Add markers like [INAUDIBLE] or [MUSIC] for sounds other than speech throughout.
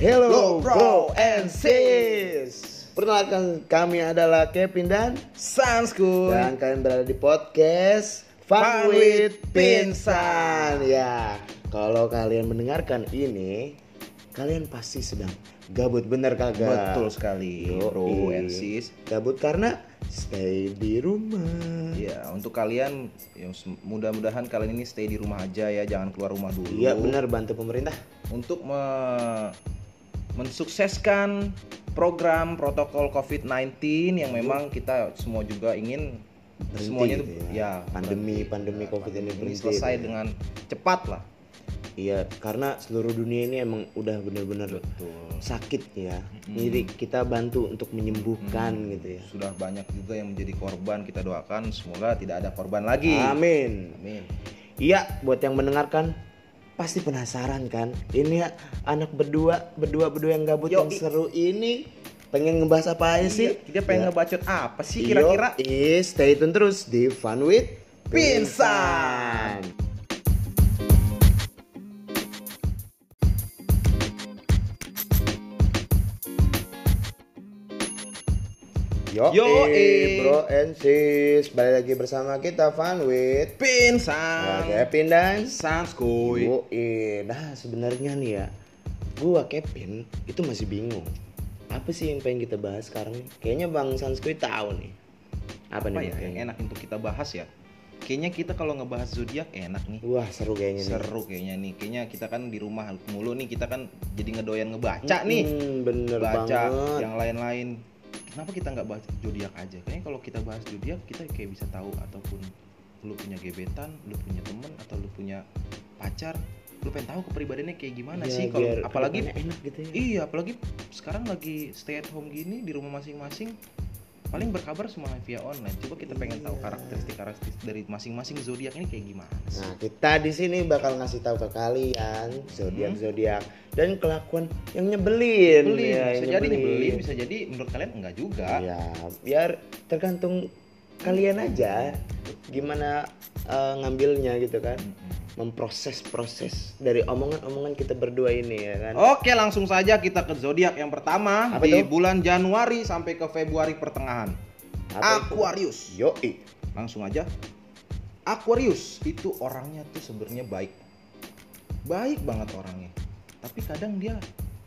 Hello bro and sis Perkenalkan kami adalah Kevin dan Sansku. Dan kalian berada di podcast Fun, Fun with Pinsan Ya Kalau kalian mendengarkan ini Kalian pasti sedang gabut bener kagak Betul sekali, Yoi. bro and sis. Gabut karena stay di rumah Ya, untuk kalian yang mudah-mudahan kalian ini stay di rumah aja ya, jangan keluar rumah dulu. Iya benar bantu pemerintah Untuk me- mensukseskan program protokol COVID-19 yang memang kita semua juga ingin Berhenti semuanya tuh ya. ya Pandemi- berhenti. pandemi Ya, COVID ini berhenti selesai ya. dengan cepat lah. Iya karena seluruh dunia ini emang udah bener-bener sakit ya Jadi kita bantu untuk menyembuhkan gitu ya Sudah banyak juga yang menjadi korban, kita doakan semoga tidak ada korban lagi. Amin Amin. Iya buat yang mendengarkan pasti penasaran kan ini ya, anak berdua berdua berdua yang gabut Yo, yang seru ini pengen ngebahas apa aja sih Iya, dia pengen Ya. ngebacot apa sih kira-kira? Stay tune terus di Fun with Pinsan. Yo, Yoi. bro and sis, balik lagi bersama kita Fun with Pinsan. Nah, Kevin dan Sanskuy. Yoi. Nah sebenarnya nih ya, gua Kevin itu masih bingung. Apa sih yang pengen kita bahas sekarang nih? Kayaknya Bang Sanskui tahu nih. Apa, Apa nih? ya yang enak untuk kita bahas ya? Kayaknya kita kalau ngebahas zodiak enak nih. Wah seru kayaknya nih. Seru kayaknya nih. Kayaknya kita kan di rumah mulu nih, kita kan jadi ngedoyan ngebaca nih. Hmm, bener Baca banget. yang lain-lain. Kenapa kita nggak bahas zodiak aja? Kayaknya kalau kita bahas zodiak kita kayak bisa tahu ataupun lu punya gebetan, lu punya temen atau lu punya pacar, lu pengen tahu kepribadiannya kayak gimana Ya, sih kalau apalagi enak gitu ya. Iya, apalagi sekarang lagi stay at home gini di rumah masing-masing. Paling berkabar semua via online. Coba kita pengen tahu Iya. karakteristik-karakteristik dari masing-masing zodiak ini kayak gimana sih? Nah, kita di sini bakal ngasih tahu ke kalian zodiak zodiak dan kelakuan yang nyebelin. Nyebelin, ya, bisa jadi nyebelin, bisa jadi menurut kalian enggak juga. Ya, biar tergantung kalian aja gimana eh, ngambilnya gitu kan. Memproses-proses dari omongan-omongan kita berdua ini ya kan. Oke, langsung saja kita ke zodiak yang pertama Apa di itu? bulan Januari sampai ke Februari pertengahan. Apa? Aquarius. Yoi. Langsung aja. Aquarius itu orangnya tuh sebenarnya baik. Baik banget orangnya. Tapi kadang dia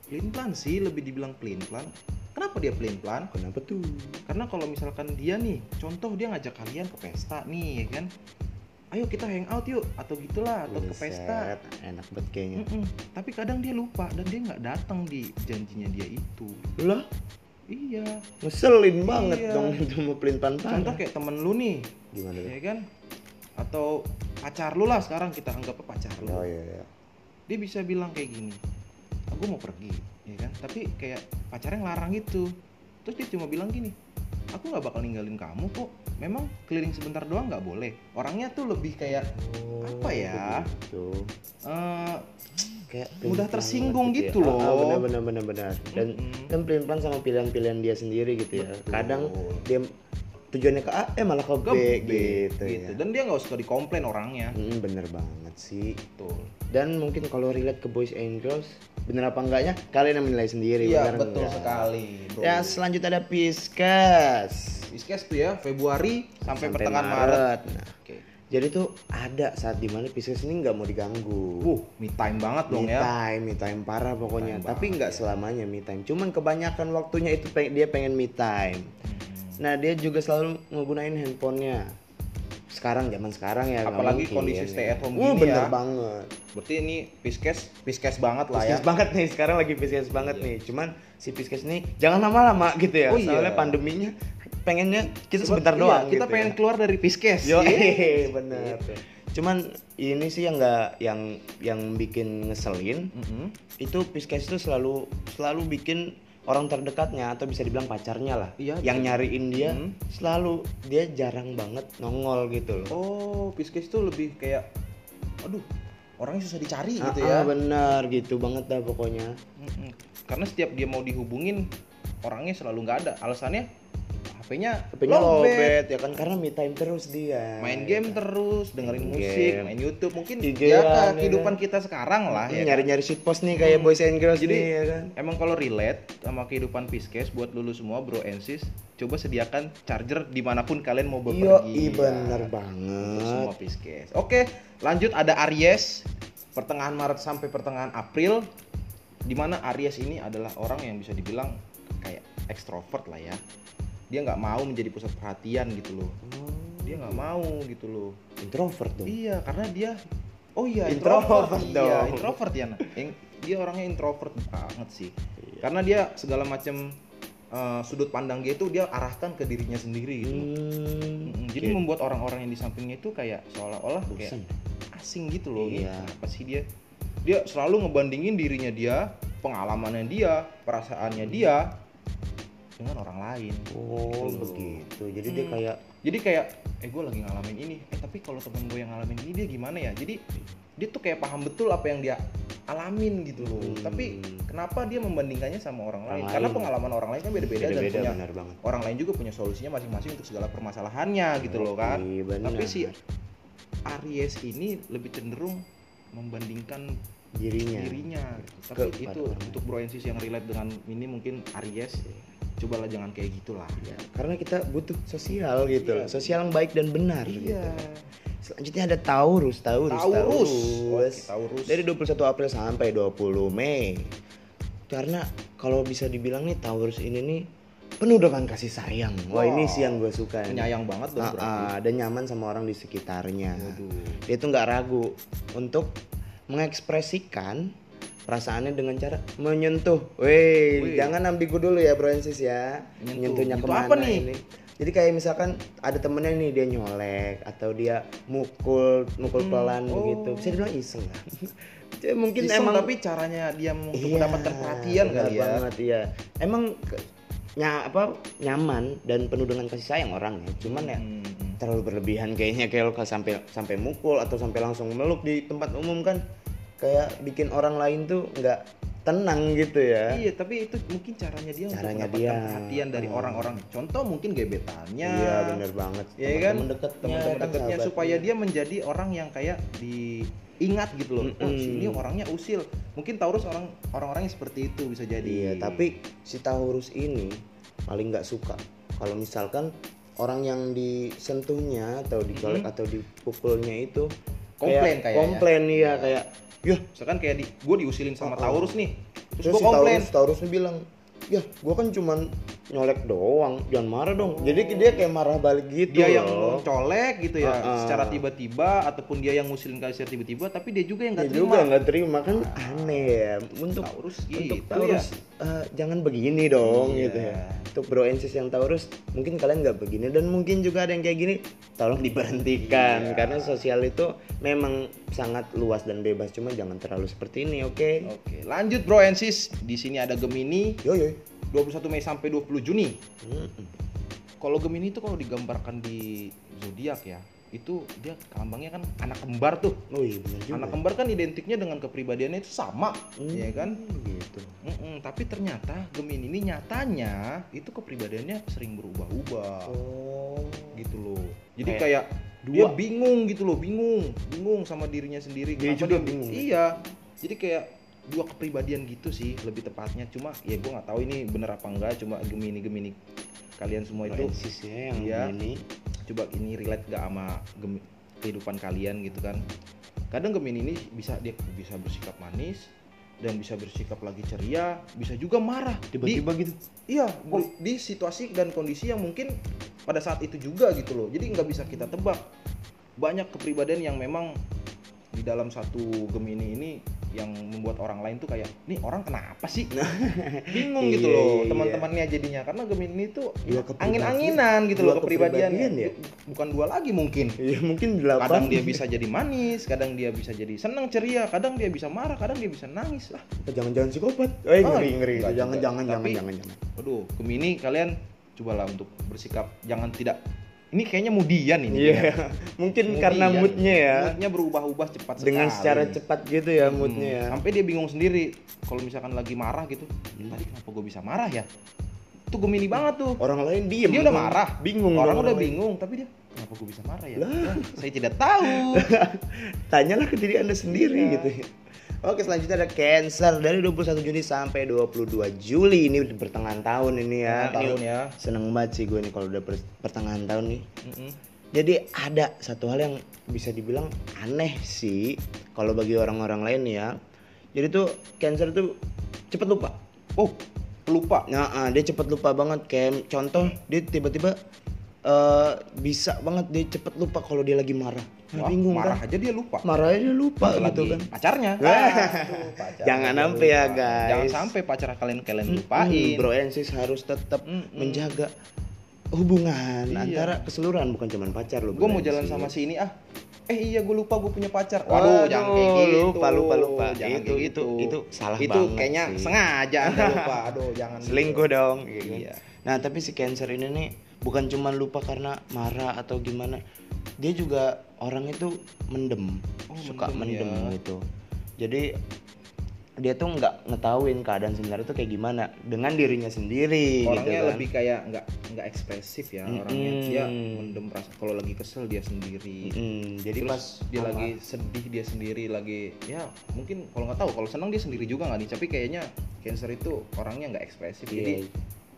pelin-pelan sih, lebih dibilang pelin-pelan. Kenapa dia pelin-pelan? Kenapa tuh? Karena kalau misalkan dia nih, contoh dia ngajak kalian ke pesta nih, ya kan? Ayo kita hangout yuk, atau gitulah, atau ke pesta. Buset, Enak banget kayaknya. Mm-mm. Tapi kadang dia lupa dan dia nggak datang di janjinya dia itu. Lah, Iya. ngeselin banget Iya. dong itu mau pelin-pelan Contoh kayak temen lu nih, Gimana ya kan? Atau pacar lu lah sekarang kita anggap pacar lu. Oh iya iya. Dia bisa bilang kayak gini, aku mau pergi, ya kan? Tapi kayak pacarnya ngelarang gitu. Terus dia cuma bilang gini, aku nggak bakal ninggalin kamu kok. Memang keliling sebentar doang nggak boleh. Orangnya tuh lebih kayak Oh, Apa ya? begitu. eh, Kayak Mudah tersinggung banget gitu ya. loh. Ah, benar benar benar benar. Dan Mm-mm. kan pelin-pelan sama pilihan-pilihan dia sendiri gitu ya. Betul. Kadang dia tujuannya ke A eh malah ke B, ke B, gitu, gitu. ya. Dan dia nggak suka dikomplain orangnya. Mm, bener banget sih. Betul. Dan mungkin kalau relate ke boys and girls, bener apa enggaknya kalian yang menilai sendiri. Iya bener betul enggak? sekali. Bro. Ya selanjutnya ada Pisces. Pisces tuh ya Februari sampai, pertengahan Maret. Nah, Oke. jadi tuh ada saat di mana Pisces ini nggak mau diganggu. Uh, me time banget dong me ya. time, me time parah pokoknya. time Tapi nggak ya. selamanya me time. Cuman kebanyakan waktunya itu peng- dia pengen me time. Nah dia juga selalu ngegunain handphonenya. Sekarang zaman sekarang ya. Apalagi kondisi ya. stay at home gini bener ya. banget. Berarti ini Pisces, Pisces banget lah ya. Pisces banget nih sekarang lagi Pisces banget nih. Cuman si Pisces ini jangan lama-lama gitu ya. Oh, iya. Soalnya pandeminya pengennya kita sebentar iya, doang. Kita gitu pengen ya. keluar dari Pisces. Yo, Iya. [LAUGHS] bener. Gitu. Cuman ini sih yang nggak yang yang bikin ngeselin Mm-mm. itu Pisces itu selalu selalu bikin orang terdekatnya atau bisa dibilang pacarnya lah Iya, yang bisa. nyariin dia Hmm. selalu dia jarang banget nongol gitu loh. Oh, Pisces tuh lebih kayak aduh, orangnya susah dicari Ah, gitu ah, ya. bener gitu banget dah pokoknya. Karena setiap dia mau dihubungin orangnya selalu nggak ada. Alasannya HP-nya HP-nya lowbat ya kan karena me time terus dia. main game terus dengerin Main musik game. main YouTube mungkin IG-an, ya ya kehidupan kan? kita sekarang lah ya kan? nyari-nyari shitpost nih kayak boys and girls Jadi, nih ya kan. Emang kalau relate sama kehidupan Piskes buat lulu semua bro and sis, coba sediakan charger di mana pun kalian mau Yo, bepergian. i bener Untuk banget. semua Piskes. Oke, lanjut ada Aries pertengahan Maret sampai pertengahan April di mana Aries ini adalah orang yang bisa dibilang kayak ekstrovert lah ya. Dia nggak mau menjadi pusat perhatian gitu loh. Dia nggak mau gitu loh. introvert dong. Iya, karena dia Oh iya, Introvert introvert, Iya, introvert ya. Dia orangnya introvert banget sih. Iya. Karena dia segala macam eh, sudut pandang dia itu dia arahkan ke dirinya sendiri gitu. Hmm, Mm, Jadi oke. membuat orang-orang yang di sampingnya itu kayak seolah-olah kayak asing gitu loh. Iya. Apa sih dia? Dia selalu ngebandingin dirinya dia, pengalamannya dia, perasaannya dia dengan orang lain. Oh, Gitu begitu. Jadi dia Hmm. kayak jadi kayak eh gue lagi ngalamin ini eh tapi kalau temen gue yang ngalamin ini dia gimana ya jadi dia tuh kayak paham betul apa yang dia alamin gitu loh Hmm. tapi kenapa dia membandingkannya sama orang, Orang lain karena pengalaman orang lain kan beda-beda, dan punya benar banget. orang lain juga punya solusinya masing-masing untuk segala permasalahannya gitu loh kan Iya, benar. tapi si Aries ini lebih cenderung membandingkan dirinya. dirinya tapi itu untuk broensis yang relate dengan ini mungkin Aries cobalah jangan kayak gitulah Ya, karena kita butuh sosial gitu, Iya. sosial yang baik dan benar iya gitu. Selanjutnya ada Taurus, Taurus, Taurus. Taurus. Taurus. Dari 21 April sampai 20 Mei. Karena kalau bisa dibilang nih Taurus ini nih penuh dengan kasih sayang. Wah, ini sih yang gue suka. penyayang banget dong berarti. ah, dan nyaman sama orang di sekitarnya. Waduh. Dia tuh nggak ragu untuk mengekspresikan perasaannya dengan cara menyentuh. Weh, Wih. jangan ambigu dulu ya, Bro and Sis ya. Menyentuh. Menyentuhnya ke mana apa nih? ini? Jadi kayak misalkan ada temennya nih dia nyolek atau dia mukul mukul Hmm, pelan oh. begitu. Bisa dibilang iseng lah. [LAUGHS] Jadi mungkin Iseng, emang tapi caranya dia untuk Iya, mendapatkan perhatian kali ya. banget iya. Emang nya apa nyaman dan penuh dengan kasih sayang orangnya. Cuman ya Hmm, hmm. terlalu berlebihan kayaknya kayak lo sampai sampai mukul atau sampai langsung meluk di tempat umum kan kayak bikin orang lain tuh nggak tenang gitu ya. Iya, tapi itu mungkin caranya dia Caranya untuk mendapatkan dia. perhatian dari Hmm. orang-orang. Contoh mungkin gebetannya. Iya bener banget. Iya kan? Teman-teman deketnya, Teman-teman kan, dekatnya sahabatnya. supaya dia menjadi orang yang kayak diingat gitu loh. Oh, Mm-mm. sini orangnya usil. Mungkin Taurus orang orang-orang yang seperti itu bisa jadi. Iya, tapi si Taurus ini paling nggak suka kalau misalkan orang yang disentuhnya atau dicolek Mhm. atau dipukulnya itu Komplain kayak ya. komplain iya kayak ya Misalkan kayak di gue diusilin sama Oh, oh. Taurus nih. Terus, terus gue si komplain. Taurus Taurusnya bilang ya gua kan cuman nyolek doang jangan marah dong jadi dia kayak marah balik gitu dia yang loh. colek gitu ya secara tiba-tiba ataupun dia yang ngusilin kali secara tiba-tiba tapi dia juga yang dia nggak juga terima nggak terima kan aneh ya untuk Taurus untuk gitu Taurus eh, jangan begini dong Iya. gitu ya untuk bro and sis yang Taurus mungkin kalian nggak begini dan mungkin juga ada yang kayak gini tolong diberhentikan Iya. karena sosial itu memang sangat luas dan bebas cuma jangan terlalu seperti ini oke Oke, lanjut bro and sis. Di sini ada Gemini yo yo 21 Mei sampai 20 Juni. Mm-mm. Kalau Gemini itu kalau digambarkan di zodiak ya, itu dia lambangnya kan anak kembar tuh. oh iya benar juga Anak kembar kan identiknya dengan kepribadiannya itu sama, Hmm, ya kan? gitu Mm-mm, tapi ternyata Gemini ini nyatanya itu kepribadiannya sering berubah-ubah. oh gitu loh jadi Kayak kayak, dua. dia bingung gitu loh bingung bingung sama dirinya sendiri Dia Kenapa juga bingung. iya jadi kayak dua kepribadian gitu sih lebih tepatnya cuma ya gue nggak tahu ini bener apa enggak cuma gemini gemini kalian semua itu ya yang Iya. ini coba ini relate gak sama kehidupan kalian gitu kan kadang gemini ini bisa dia bisa bersikap manis dan bisa bersikap lagi ceria bisa juga marah tiba-tiba gitu Iya, bu- di situasi dan kondisi yang mungkin pada saat itu juga gitu loh. Jadi nggak bisa kita tebak. Banyak kepribadian yang memang di dalam satu Gemini ini yang membuat orang lain tuh kayak, nih orang kenapa sih? Bingung gitu Iya, loh iya, teman-temannya jadinya karena Gemini itu Dua kepribadian. angin-anginan gitu loh kepribadiannya. kepribadian ya? Bukan dua lagi mungkin. Iya mungkin delapan. Kadang dia bisa jadi manis, kadang dia bisa jadi senang ceria, kadang dia bisa marah, kadang dia bisa nangis lah. Jangan-jangan psikopat. Eh Ah, ngeri ngeri. enggak Jangan juga. jangan jangan Tapi- jangan jangan. Aduh, Gemini kalian cobalah untuk bersikap jangan tidak ini kayaknya mudian ini. Iya. kayaknya. [LAUGHS] Mungkin Mudian. karena moodnya ya. Moodnya berubah-ubah cepat Dengan sekali. secara cepat gitu ya Hmm, moodnya ya. Sampai dia bingung sendiri kalau misalkan lagi marah gitu. Hmm. Tadi kenapa gue bisa marah ya? Tuh Gemini banget tuh. Orang lain diem. Dia udah marah. Bingung. Orang dong udah lain. bingung, tapi dia kenapa gue bisa marah ya? Lah. Ya, saya tidak tahu. [LAUGHS] Tanyalah ke diri anda sendiri Iya. gitu ya. Oke selanjutnya ada Cancer dari 21 Juni sampai 22 Juli ini udah pertengahan tahun ini ya. Pertengahan tahun Ini ya. Seneng banget sih gue nih kalau udah per- pertengahan tahun nih. Mm-mm. Jadi ada satu hal yang bisa dibilang aneh sih kalau bagi orang-orang lain ya. Jadi tuh Cancer tuh cepet lupa. Oh, lupa. Nah, ah, dia cepet lupa banget. Kayak contoh dia tiba-tiba eh, bisa banget dia cepet lupa kalau dia lagi marah. Wah, bingung marah kan? aja dia lupa. Marahnya dia lupa gitu kan. pacarnya. [LAUGHS] Aduh, pacarnya Jangan sampai ya, guys. Jangan sampai pacar kalian kalian lupain. Bro and sis harus tetap Mm-mm. menjaga hubungan Iya. antara keseluruhan bukan cuma pacar loh. Gue mau jalan sama si ini ah. Eh iya gue lupa gue punya pacar. Waduh, jangan kayak gitu. lupa, lupa, lupa. Jangan Itu- kayak itu- gitu. itu salah itu banget kayaknya sih. sengaja [LAUGHS] anda lupa. Aduh, jangan. gitu. selingkuh dong gitu kan. Iya. nah tapi si cancer ini nih bukan cuma lupa karena marah atau gimana dia juga orang itu mendem Oh, suka mendem mendem ya. gitu jadi dia tuh nggak ngetahuin keadaan sebenarnya tuh kayak gimana dengan dirinya sendiri Orangnya gitu kan. lebih kayak nggak nggak ekspresif ya orangnya. Mm-mm. Dia mendem rasa kalau lagi kesel dia sendiri. Mm, jadi Terus pas dia sama- lagi sedih dia sendiri lagi ya mungkin kalau nggak tahu kalau senang dia sendiri juga nggak nih tapi kayaknya cancer itu orangnya nggak ekspresif Iya. jadi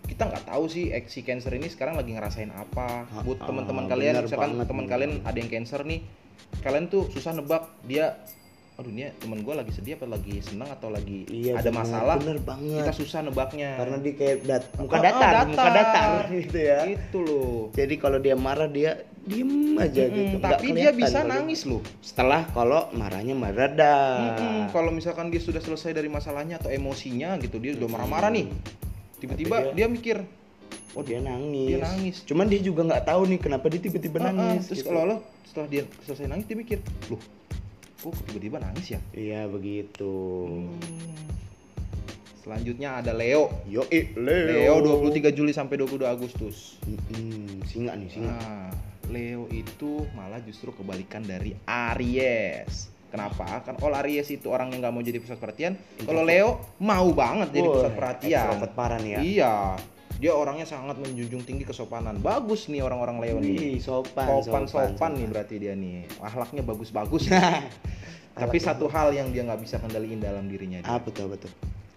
kita nggak tahu sih eh, si cancer ini sekarang lagi ngerasain apa. Ha, buat ah, teman-teman kalian misalkan teman kalian ada yang cancer nih kalian tuh susah nebak dia aduh ini teman gue lagi sedih apa lagi senang atau lagi iya, ada bener, masalah? bener banget. Kita susah nebaknya. Karena dia kayak dat- muka Oh, oh, datar, muka datar. datar [LAUGHS] gitu ya. Itu loh. Jadi kalau dia marah dia diem aja Mm-mm, gitu. Nggak tapi dia bisa kalau dia- nangis loh. Setelah kalau marahnya mereda Mm-mm, kalau misalkan dia sudah selesai dari masalahnya atau emosinya gitu dia udah marah-marah nih tiba-tiba Tapi dia, mikir oh dia nangis Dia nangis. cuman dia juga nggak tahu nih kenapa dia tiba-tiba "Ah, ah." nangis terus gitu. kalau lo setelah dia selesai nangis dia mikir loh kok tiba-tiba nangis ya iya begitu Hmm. selanjutnya ada Leo yo i Leo Leo 23 Juli sampai 22 Agustus Mm-mm, singa nih singa nah Leo itu malah justru kebalikan dari Aries Kenapa? Kan all Aries itu orang yang nggak mau jadi pusat perhatian. Kalau Leo mau banget jadi pusat perhatian. extrovert parah nih ya Iya, dia orangnya sangat menjunjung tinggi kesopanan. Bagus nih orang-orang Leo nih. Wih, sopan Sopan, sopan, nih berarti dia nih. Akhlaknya bagus-bagus. [LAUGHS] Tapi Akhlaknya satu hal yang dia nggak bisa kendaliin dalam dirinya dia. ah betul betul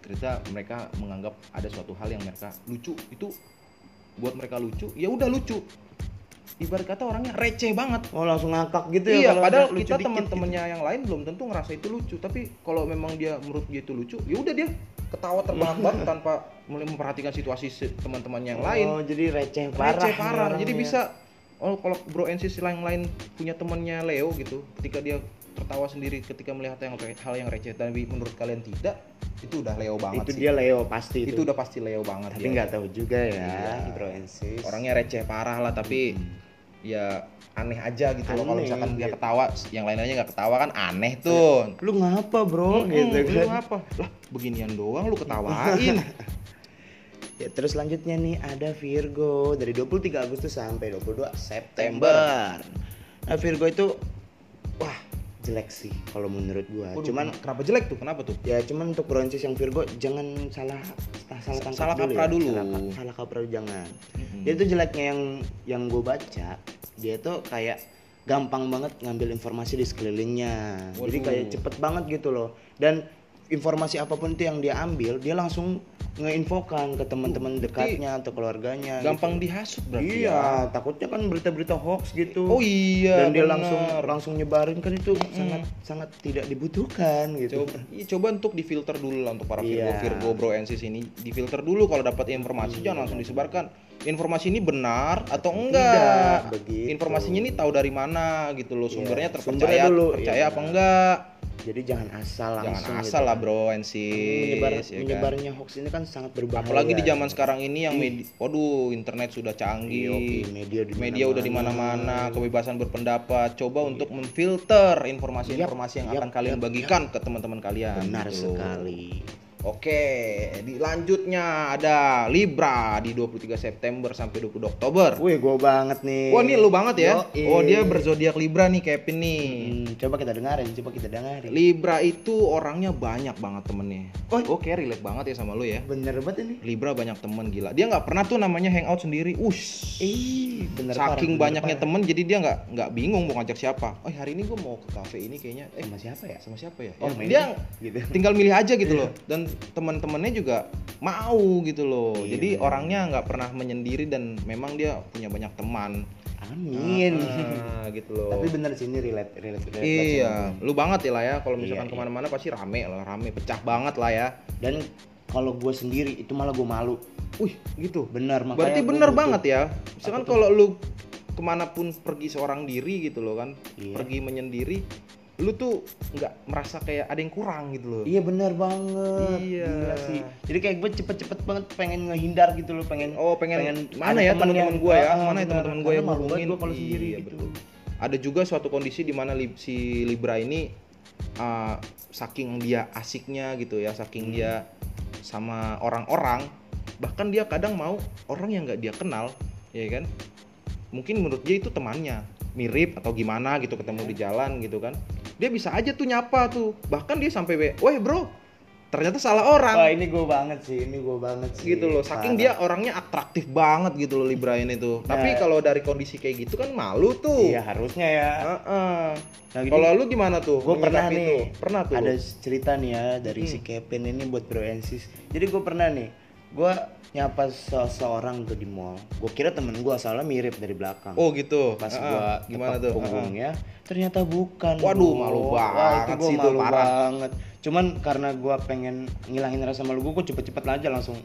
Ternyata mereka menganggap ada suatu hal yang mereka lucu. Itu buat mereka lucu, ya udah lucu. Ibarat kata orangnya receh banget. oh langsung ngakak gitu ya iya, kalau padahal kita teman-temannya yang lain belum tentu ngerasa itu lucu. Tapi kalau memang dia menurut dia itu lucu, ya udah dia ketawa terbahak-bahak [LAUGHS] tanpa mulai memperhatikan situasi si- teman-temannya yang gitu. lain. oh jadi receh parah Receh parah. Jadi orangnya. bisa oh kalau bro NCC yang lain punya temannya Leo gitu, ketika dia tertawa sendiri ketika melihat yang hal yang receh. Tapi menurut kalian tidak, itu udah Leo banget itu sih. dia Leo pasti itu, itu. udah pasti Leo banget tapi nggak tahu juga ya Iya. bro sis Orangnya receh parah lah tapi Hmm. ya aneh aja gitu loh. Kalau misalkan dia ketawa yang lainnya nggak ketawa kan aneh tuh. Lu ngapa bro? Mm-mm, gitu lu kan. apa lah beginian doang lu ketawain. [LAUGHS] Ya, terus selanjutnya nih ada Virgo. Dari 23 Agustus sampai 22 September. Nah, Virgo itu jelek sih kalau menurut gua. Waduh, cuman kenapa jelek tuh kenapa tuh ya cuman untuk broncis yang Virgo jangan salah salah tangkap Salah dulu kaprah ya. dulu. Salah, salah kaprah jangan. Mm-mm. Dia tuh jeleknya yang yang gue baca, dia tuh kayak gampang banget ngambil informasi di sekelilingnya. Jadi Waduh. kayak cepet banget gitu loh. Dan informasi apa pun itu yang dia ambil, dia langsung ngeinfokan ke teman-teman dekatnya atau keluarganya. gampang gitu. dihasut berarti Iya, ya takutnya kan berita-berita hoax gitu. oh iya Dan dia bener. langsung langsung nyebarin kan itu sangat sangat tidak dibutuhkan gitu. coba, iya, coba untuk difilter dulu lah untuk para Virgo Iya. Virgo Bro NCS ini difilter dulu kalau dapat informasi jangan langsung disebarkan informasi ini benar atau enggak begitu. informasinya ini tahu dari mana gitu loh sumbernya Iya, terpercaya sumbernya dulu, percaya iya. apa enggak Jadi jangan asal langsung jangan gitu asal lah kan. bro NCS Menyebar, ya kan? menyebarnya hoax ini kan sangat berbahaya. apalagi di zaman gitu. sekarang ini yang media waduh internet sudah canggih Iya, media di media udah di mana-mana. kebebasan berpendapat coba untuk memfilter informasi-informasi yang Yap, akan kalian yap, bagikan ke teman-teman kalian Benar gitu sekali. Oke, di lanjutnya ada Libra di 23 September sampai 20 Oktober. Wih, gue banget nih. Wah, ini lu banget ya. Yoi. Oh, dia berzodiak Libra nih, Kevin nih. Hmm, coba kita dengarin, coba kita dengarin. Libra itu orangnya banyak banget temennya. Oh. Oke, relate banget ya sama lu ya. Bener banget ini. Libra banyak temen gila. Dia nggak pernah tuh namanya hangout sendiri. Ush. Ih, bener Saking parah, banyaknya bener temen, jadi dia nggak nggak bingung mau ngajak siapa. Oh hari ini gue mau ke cafe ini kayaknya. parah. Eh sama siapa ya? sama siapa ya? Oh, Ya, dia gitu. tinggal milih aja gitu loh. Dan teman-temannya juga mau gitu loh. Iya, jadi orangnya nggak pernah menyendiri dan memang dia punya banyak teman. Amin. Ah, gitu loh. Tapi bener sih ini relate, relate, relate Iya, lu banget ya lah ya. Kalau misalkan Iya, iya. ke mana-mana pasti rame lah, rame, pecah banget lah ya. Dan kalau gue sendiri itu malah gue malu. Wih, gitu. Bener makanya. Berarti bener butuh- banget ya. Misalkan kalau lu ke mana pun pergi seorang diri gitu loh kan, Iya. pergi menyendiri, lu tuh nggak merasa kayak ada yang kurang gitu loh. Iya bener banget. Iya. Gila sih. Jadi kayak gue cepet-cepet banget pengen ngehindar gitu loh, pengen. Oh pengen, mana ada ya teman-teman gue ya, Ah, mana ya teman-teman gue yang ngomongin gua kalau sendiri Iya, gitu. betul. Ada juga suatu kondisi di mana li- si Libra ini uh, saking dia asiknya gitu ya, Hmm. saking dia sama orang-orang, bahkan dia kadang mau orang yang nggak dia kenal, ya kan? Mungkin menurut dia itu temannya, mirip atau gimana gitu ketemu Iya. di jalan gitu kan. Dia bisa aja tuh nyapa tuh, bahkan dia sampai, weh bro, ternyata salah orang Wah ini gue banget sih, ini gue banget sih. gitu loh saking dia Parah. orangnya atraktif banget gitu loh Libra ini tuh [LAUGHS] tapi Nah. kalau dari kondisi kayak gitu kan malu tuh Iya harusnya ya. Heeh. Nah, gini, kalau lu gimana tuh gue pernah nih tuh? pernah tuh ada cerita nih ya dari si Kevin ini buat bro Ensis jadi gue pernah nih gue nyapa seseorang tuh di mall gue kira temen gue soalnya mirip dari belakang oh gitu pas Heeh. gue gimana tuh punggungnya ternyata bukan Waduh, bro. malu Wah, banget itu gua sih itu, malu parah. banget cuman karena gue pengen ngilangin rasa malu gue gue cepet-cepet aja langsung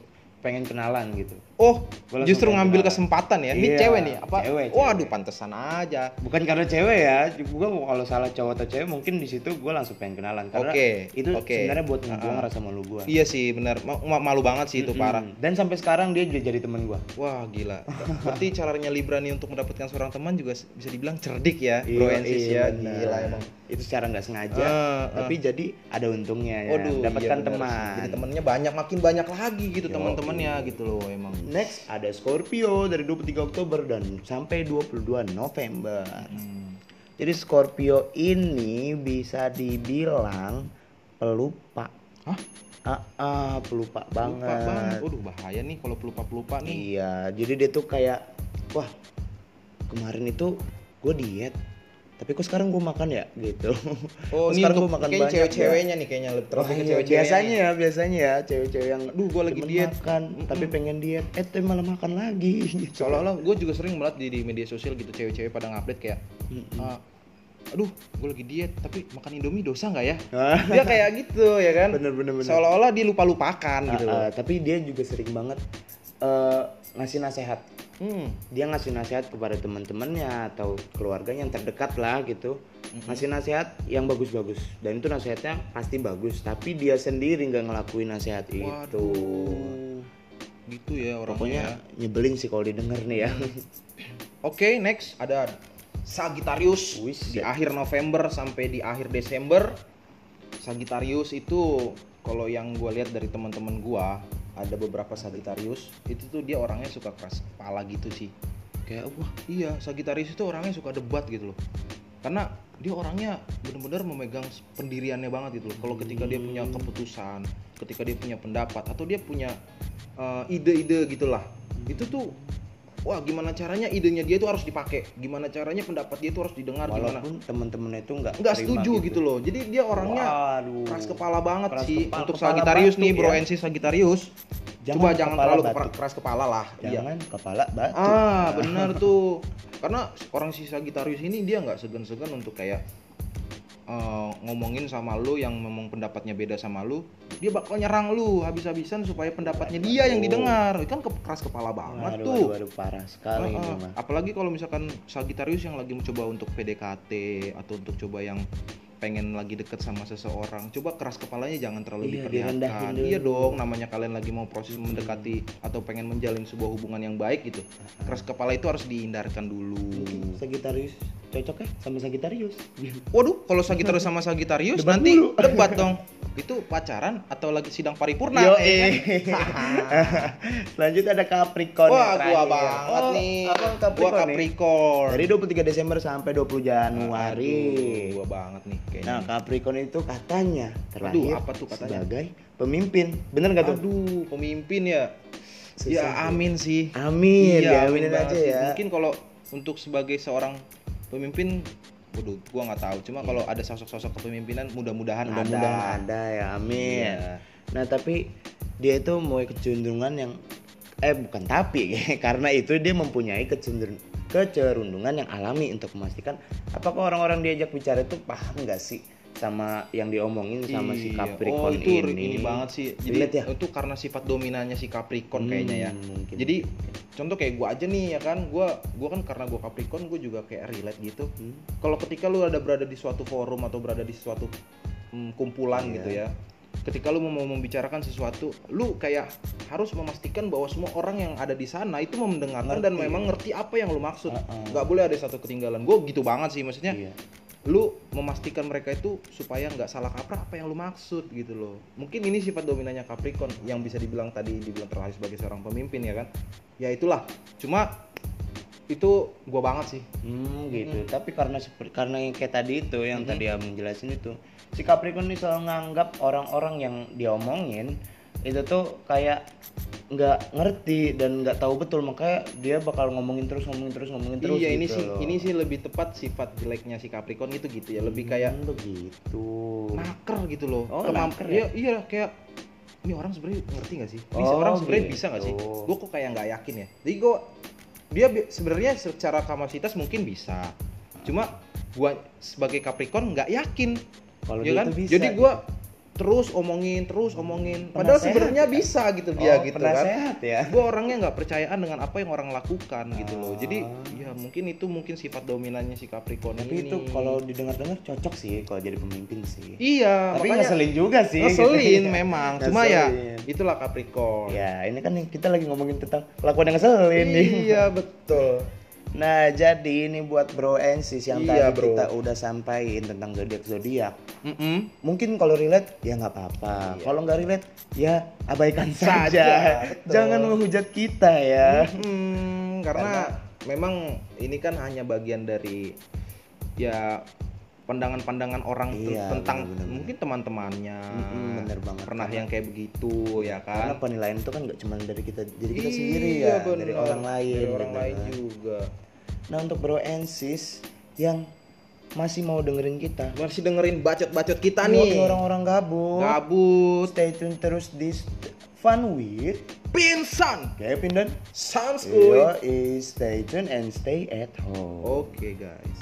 pengen kenalan gitu oh Gua justru ngambil kenalan. kesempatan ya ini Iya, cewek nih apa cewek, waduh cewek. pantesan aja bukan karena cewek ya gue kalau salah cowok atau cewek mungkin di situ gue langsung pengen kenalan karena Oke, itu oke. sebenarnya buat ngebuang Ah. rasa malu gue iya sih benar Ma- ma- malu banget sih itu parah dan sampai sekarang dia juga jadi teman gue Wah gila. Berarti caranya Libra nih untuk mendapatkan seorang teman juga bisa dibilang cerdik ya, Bro Ensis ya. Gila emang. Itu secara nggak sengaja Ah, tapi jadi ada untungnya ya Waduh, dapatkan iya teman. Jadi temennya banyak, makin banyak lagi gitu teman-temannya gitu loh emang. next ada Scorpio dari 23 Oktober dan sampai 22 November Hmm. jadi Scorpio ini bisa dibilang pelupa Hah? ah, ah, pelupa banget Lupa banget. Waduh bahaya nih kalau pelupa-pelupa nih. Iya, jadi dia tuh kayak wah kemarin itu gue diet, tapi kok sekarang gue makan ya gitu. Oh, [LAUGHS] Kok ini sekarang gua makan banyak cewek-ceweknya nih kayaknya lebih termasuk ke cewek-ceweknya. biasanya ya, biasanya ya cewek-cewek yang Aduh, gua lagi diet. makan, tapi pengen diet, eh tapi malah makan lagi. [LAUGHS] Gitu. Seolah-olah gue juga sering melihat di, di media sosial gitu cewek-cewek pada ngupdate kayak Mm-mm. "Ah, aduh gue lagi diet tapi makan indomie dosa nggak ya [LAUGHS] dia kayak gitu ya kan bener bener bener. seolah-olah dia lupa lupakan gitu Ah, loh ah, tapi dia juga sering banget eh, ngasih nasihat. hmm. Dia ngasih nasihat kepada teman-temannya atau keluarganya yang terdekat lah gitu. Ngasih nasihat yang bagus-bagus dan itu nasihatnya pasti bagus. Tapi dia sendiri nggak ngelakuin nasihat itu. Waduh. gitu ya orangnya Pokoknya nyebelin sih kalau didengar nih ya. [LAUGHS] Oke, next ada Sagittarius Wis, di ya. akhir November sampai di akhir Desember. Sagittarius itu kalau yang gue lihat dari teman-teman gua ada beberapa Sagittarius itu tuh dia orangnya suka keras kepala gitu sih. Kayak wah iya Sagittarius itu orangnya suka debat gitu loh. Karena dia orangnya benar-benar memegang pendiriannya banget gitu loh. Kalau ketika dia punya keputusan, ketika dia punya pendapat atau dia punya eh, ide-ide gitulah, itu tuh wah gimana caranya idenya dia tuh harus dipakai gimana caranya pendapat dia tuh harus didengar gimana Walaupun temen-temennya itu nggak nggak setuju gitu. loh jadi dia orangnya Waduh. keras kepala banget Keras sih kepala- untuk batu nih bro ya. NC Sagittarius Jangan coba jangan terlalu batu. keras kepala lah iya Jangan kepala batu. ah [LAUGHS] benar tuh karena orang si Sagittarius ini dia nggak segan-segan untuk kayak eh, ngomongin sama lu yang memang pendapatnya beda sama lu dia bakal nyerang lu habis-habisan supaya pendapatnya dia yang didengar kan ke- keras kepala banget Waduh, tuh waduh, waduh, parah sekali ini Heeh. mah. Apalagi kalau misalkan Sagittarius yang lagi mencoba untuk PDKT atau untuk coba yang pengen lagi deket sama seseorang, coba keras kepalanya jangan terlalu Iya, diperlihatkan. dulu. Iya dong, namanya kalian lagi mau proses mendekati atau pengen menjalin sebuah hubungan yang baik gitu. Keras kepala itu harus dihindarkan dulu. Mungkin Sagittarius cocok ya sama Sagittarius. Waduh, kalau Sagittarius sama Sagittarius Debat nanti mulu. debat dong. [LAUGHS] itu pacaran atau lagi sidang paripurna Yo, [LAUGHS] ya kan? Selanjutnya ada Capricorn. Wah, gua banget Oh, nih. Abang Gua Capricorn nih. Capricorn. Dari 23 Desember sampai 20 Januari. Aduh, gua banget nih kayaknya. Nah, Capricorn itu katanya terlahir Aduh, apa tuh katanya? sebagai pemimpin. Bener nggak tuh? Aduh, pemimpin ya. Ya tuh. amin sih. Amin, Iya, diaminin banget aja sih. ya. Mungkin kalau untuk sebagai seorang pemimpin, waduh, gua nggak tahu. Cuma kalau ada sosok-sosok kepemimpinan, mudah-mudahan. Mudah-mudahan ada. ada ya, amin. Iya. Nah, tapi dia itu mau kecenderungan yang eh bukan tapi [LAUGHS] karena itu dia mempunyai kecenderung kecerundungan yang alami untuk memastikan apakah orang-orang diajak bicara itu paham nggak sih sama yang diomongin sama si Iya. Capricorn oh, itu ini. ini banget sih. Jadi Relate ya? itu karena sifat dominannya si Capricorn Hmm, kayaknya ya. mungkin. Jadi contoh kayak gua aja nih ya kan, gua gua kan karena gua Capricorn, gua juga kayak relate gitu. Hmm. Kalau ketika lu ada berada di suatu forum atau berada di suatu mm, kumpulan Iya. gitu ya. Ketika lu mau membicarakan sesuatu, lu kayak harus memastikan bahwa semua orang yang ada di sana itu mau mendengarkan dan memang ngerti apa yang lu maksud. Nggak boleh ada satu ketinggalan. Gue gitu banget sih maksudnya Iya. Lu memastikan mereka itu supaya nggak salah kaprah apa yang lu maksud gitu loh. Mungkin ini sifat dominannya Capricorn yang bisa dibilang tadi dibilang terlahir sebagai seorang pemimpin ya kan? Ya itulah. Cuma itu gua banget sih. Hmm, gitu. Tapi karena seperti karena yang kayak tadi itu yang tadi abang jelasin itu, si Capricorn ini selalu nganggap orang-orang yang dia omongin itu tuh kayak nggak ngerti dan nggak tahu betul. Makanya dia bakal ngomongin terus ngomongin terus ngomongin terus iya ini gitu sih loh. ini sih lebih tepat sifat jeleknya si Capricorn itu gitu ya. Lebih kayak Hmm, begitu. Naker gitu loh. Oh, naker iya ya? iya kayak ini orang sebenarnya ngerti gak sih? Bisa Oh, orang sebenarnya gitu. bisa gak sih? Gue kok kayak nggak yakin ya? Jadi gue dia sebenarnya secara kapasitas mungkin bisa. Cuma gua sebagai Capricorn nggak yakin. Kalau ya dia kan? bisa jadi gua terus omongin terus omongin. Padahal sebenarnya ya? bisa gitu dia Oh, gitu penasehat kan ya? Gue orangnya nggak percayaan dengan apa yang orang lakukan gitu loh. Jadi Ah. ya mungkin itu mungkin sifat dominannya si Capricorn tapi ini. itu kalau didengar-dengar cocok sih kalau jadi pemimpin sih. Iya tapi makanya ngeselin juga sih. Ngeselin gitu. [LAUGHS] memang. Cuma ya itulah Capricorn. Ya ini kan kita lagi ngomongin tentang kelakuan yang ngeselin nih. Iya betul [LAUGHS] Nah, jadi ini buat bro and sis yang Iya, tadi bro. kita udah sampaikan tentang zodiak zodiak. Mm-mm. Mungkin kalau relate ya nggak apa-apa. Iya. Kalau nggak relate ya abaikan Saja, saja. betul. Jangan menghujat kita ya. Hmm, karena, memang ini kan hanya bagian dari ya pandangan-pandangan orang Iya, tentang benar-benar. mungkin teman-temannya bener banget. pernah Karena- yang kayak begitu ya Karena kan penilaian itu kan nggak cuma dari kita, dari kita Iya, sendiri ya, bener. dari orang lain. dari orang gitu lain kan. juga Nah, untuk bro and sis yang masih mau dengerin kita, masih dengerin bacot-bacot kita nih orang-orang gabut, gabut stay tune terus di Fun with pinsan Kevin dan sans stay tune and stay at home. oke guys